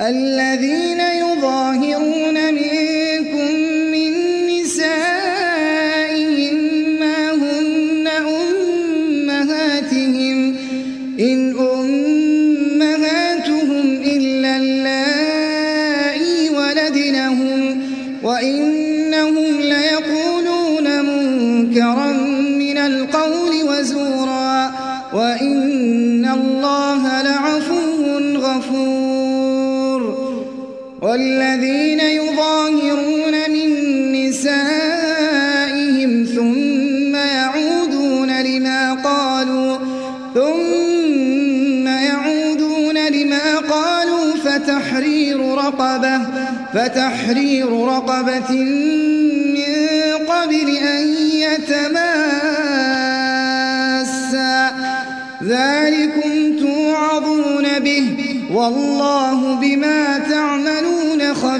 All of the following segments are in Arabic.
الذين يظاهرون منكم من نسائهم ما هن أمهاتهم إن والذين يظاهرون من نسائهم ثم يعودون لما قالوا ثم يعودون لما قالوا فتحرير رقبة فتحرير رقبة من قبل أن يتماسا. ذلكم توعظون به والله بما تعملون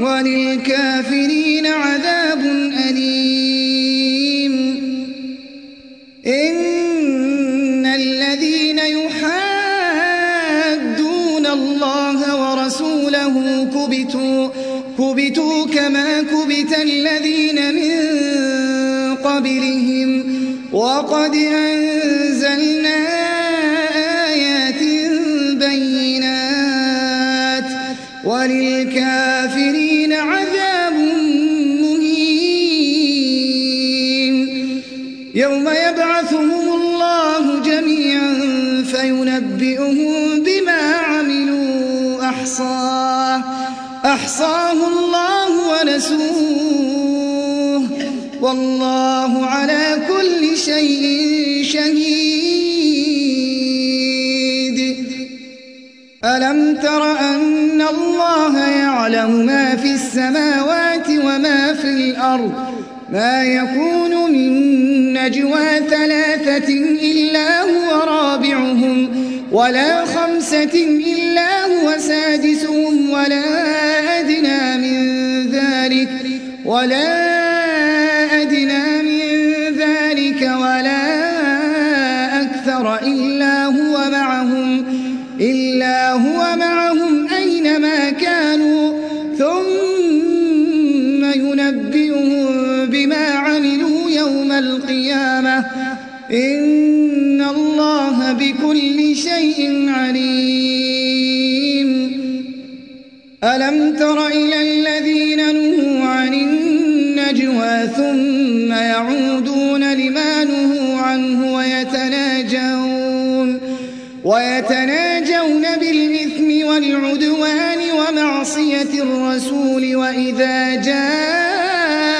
وللكافرين عذاب أليم. إن الذين يحادون الله ورسوله كبتوا كبتوا كما كبت الذين من قبلهم. وقد أنزلنا آيات بينات. وللكافرين أحصاه أحصاه الله ونسوه. والله على كل شيء شهيد. ألم تر أن الله يعلم ما في السماوات وما في الأرض؟ ما يكون من نجوى ثلاثة إلا هو رابعهم. ولا خمسة إلا هو سادسهم ولا أدنى من ذلك ولا أدنى من ذلك ولا أكثر إلا هو معهم إلا هو معهم أينما كانوا ثم ينبئهم بما عملوا يوم القيامة إن بكل شيء عليم. ألم تر إلى الذين نهوا عن النجوى ثم يعودون لما نهوا عنه ويتناجون ويتناجون بالإثم والعدوان ومعصية الرسول وإذا جاءوك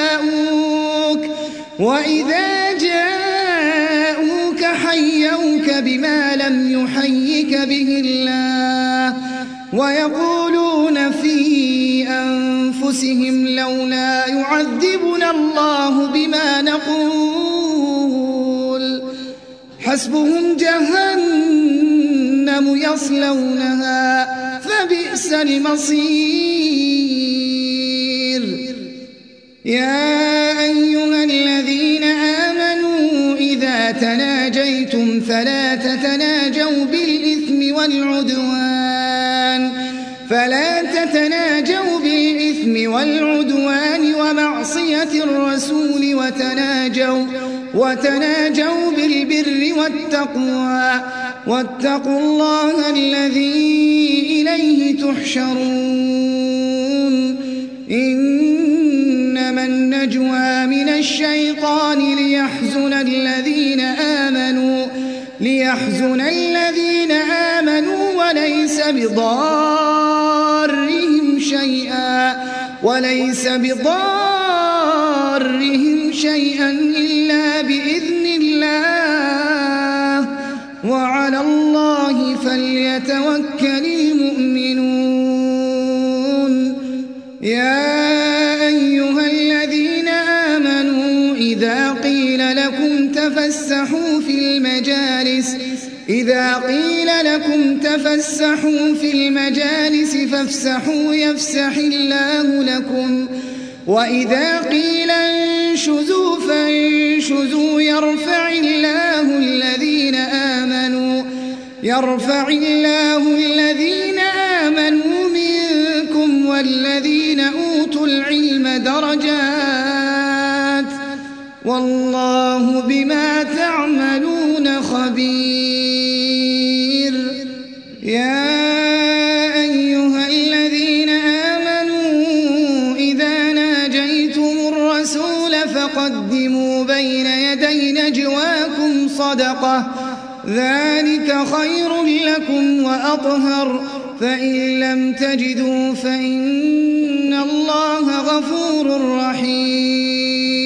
وإذا جاءوك حيوك بما لم يحيك به الله. ويقولون في أنفسهم لولا يعذبنا الله بما نقول. حسبهم جهنم يصلونها فبئس المصير. يا أيها الذين آمنوا إذا تناجيتم فلا والعدوان. فلا تتناجوا بالإثم والعدوان ومعصية الرسول وتناجوا وتناجوا بالبر والتقوى. واتقوا الله الذي إليه تحشرون. إنما النجوى من الشيطان ليحزن الذين آمنوا. ليحزن الذين آمنوا وليس بضارهم شيئا وليس بضارهم شيئا إلا بإذن الله. وعلى الله فليتوكل المؤمنون. إذا قيل لكم تفسحوا في المجالس فافسحوا يفسح الله لكم. وإذا قيل انشزوا فانشزوا يرفع الله الذين آمنوا يرفع الله الذين آمنوا منكم والذين أوتوا العلم درجات والله بما تعملون خبير. يا أيها الذين آمنوا إذا ناجيتم الرسول فقدموا بين يدي نجواكم صدقة. ذلك خير لكم وأطهر. فإن لم تجدوا فإن الله غفور رحيم.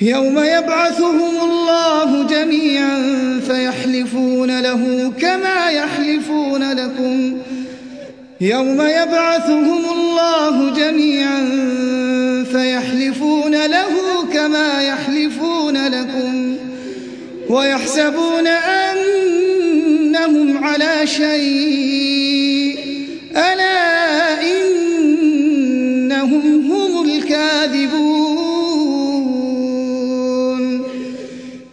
يوم يبعثهم الله جميعا فيحلفون له كما يحلفون لكم. يوم يبعثهم الله جميعا فيحلفون له كما يحلفون لكم. ويحسبون أنهم على شيء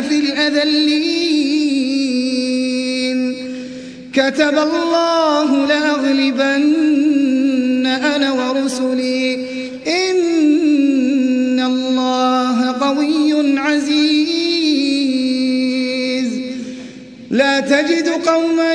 في الأذلين. كتب الله لأغلبن أنا ورسلي. إن الله قوي عزيز. لا تجد قوما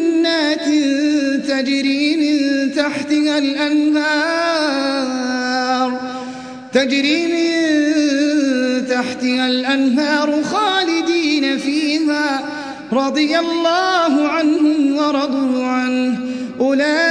تجري من تحتها الأنهار تجري من تحتها الأنهار خالدين فيها رضي الله عنهم ورضوا عنه. أولئك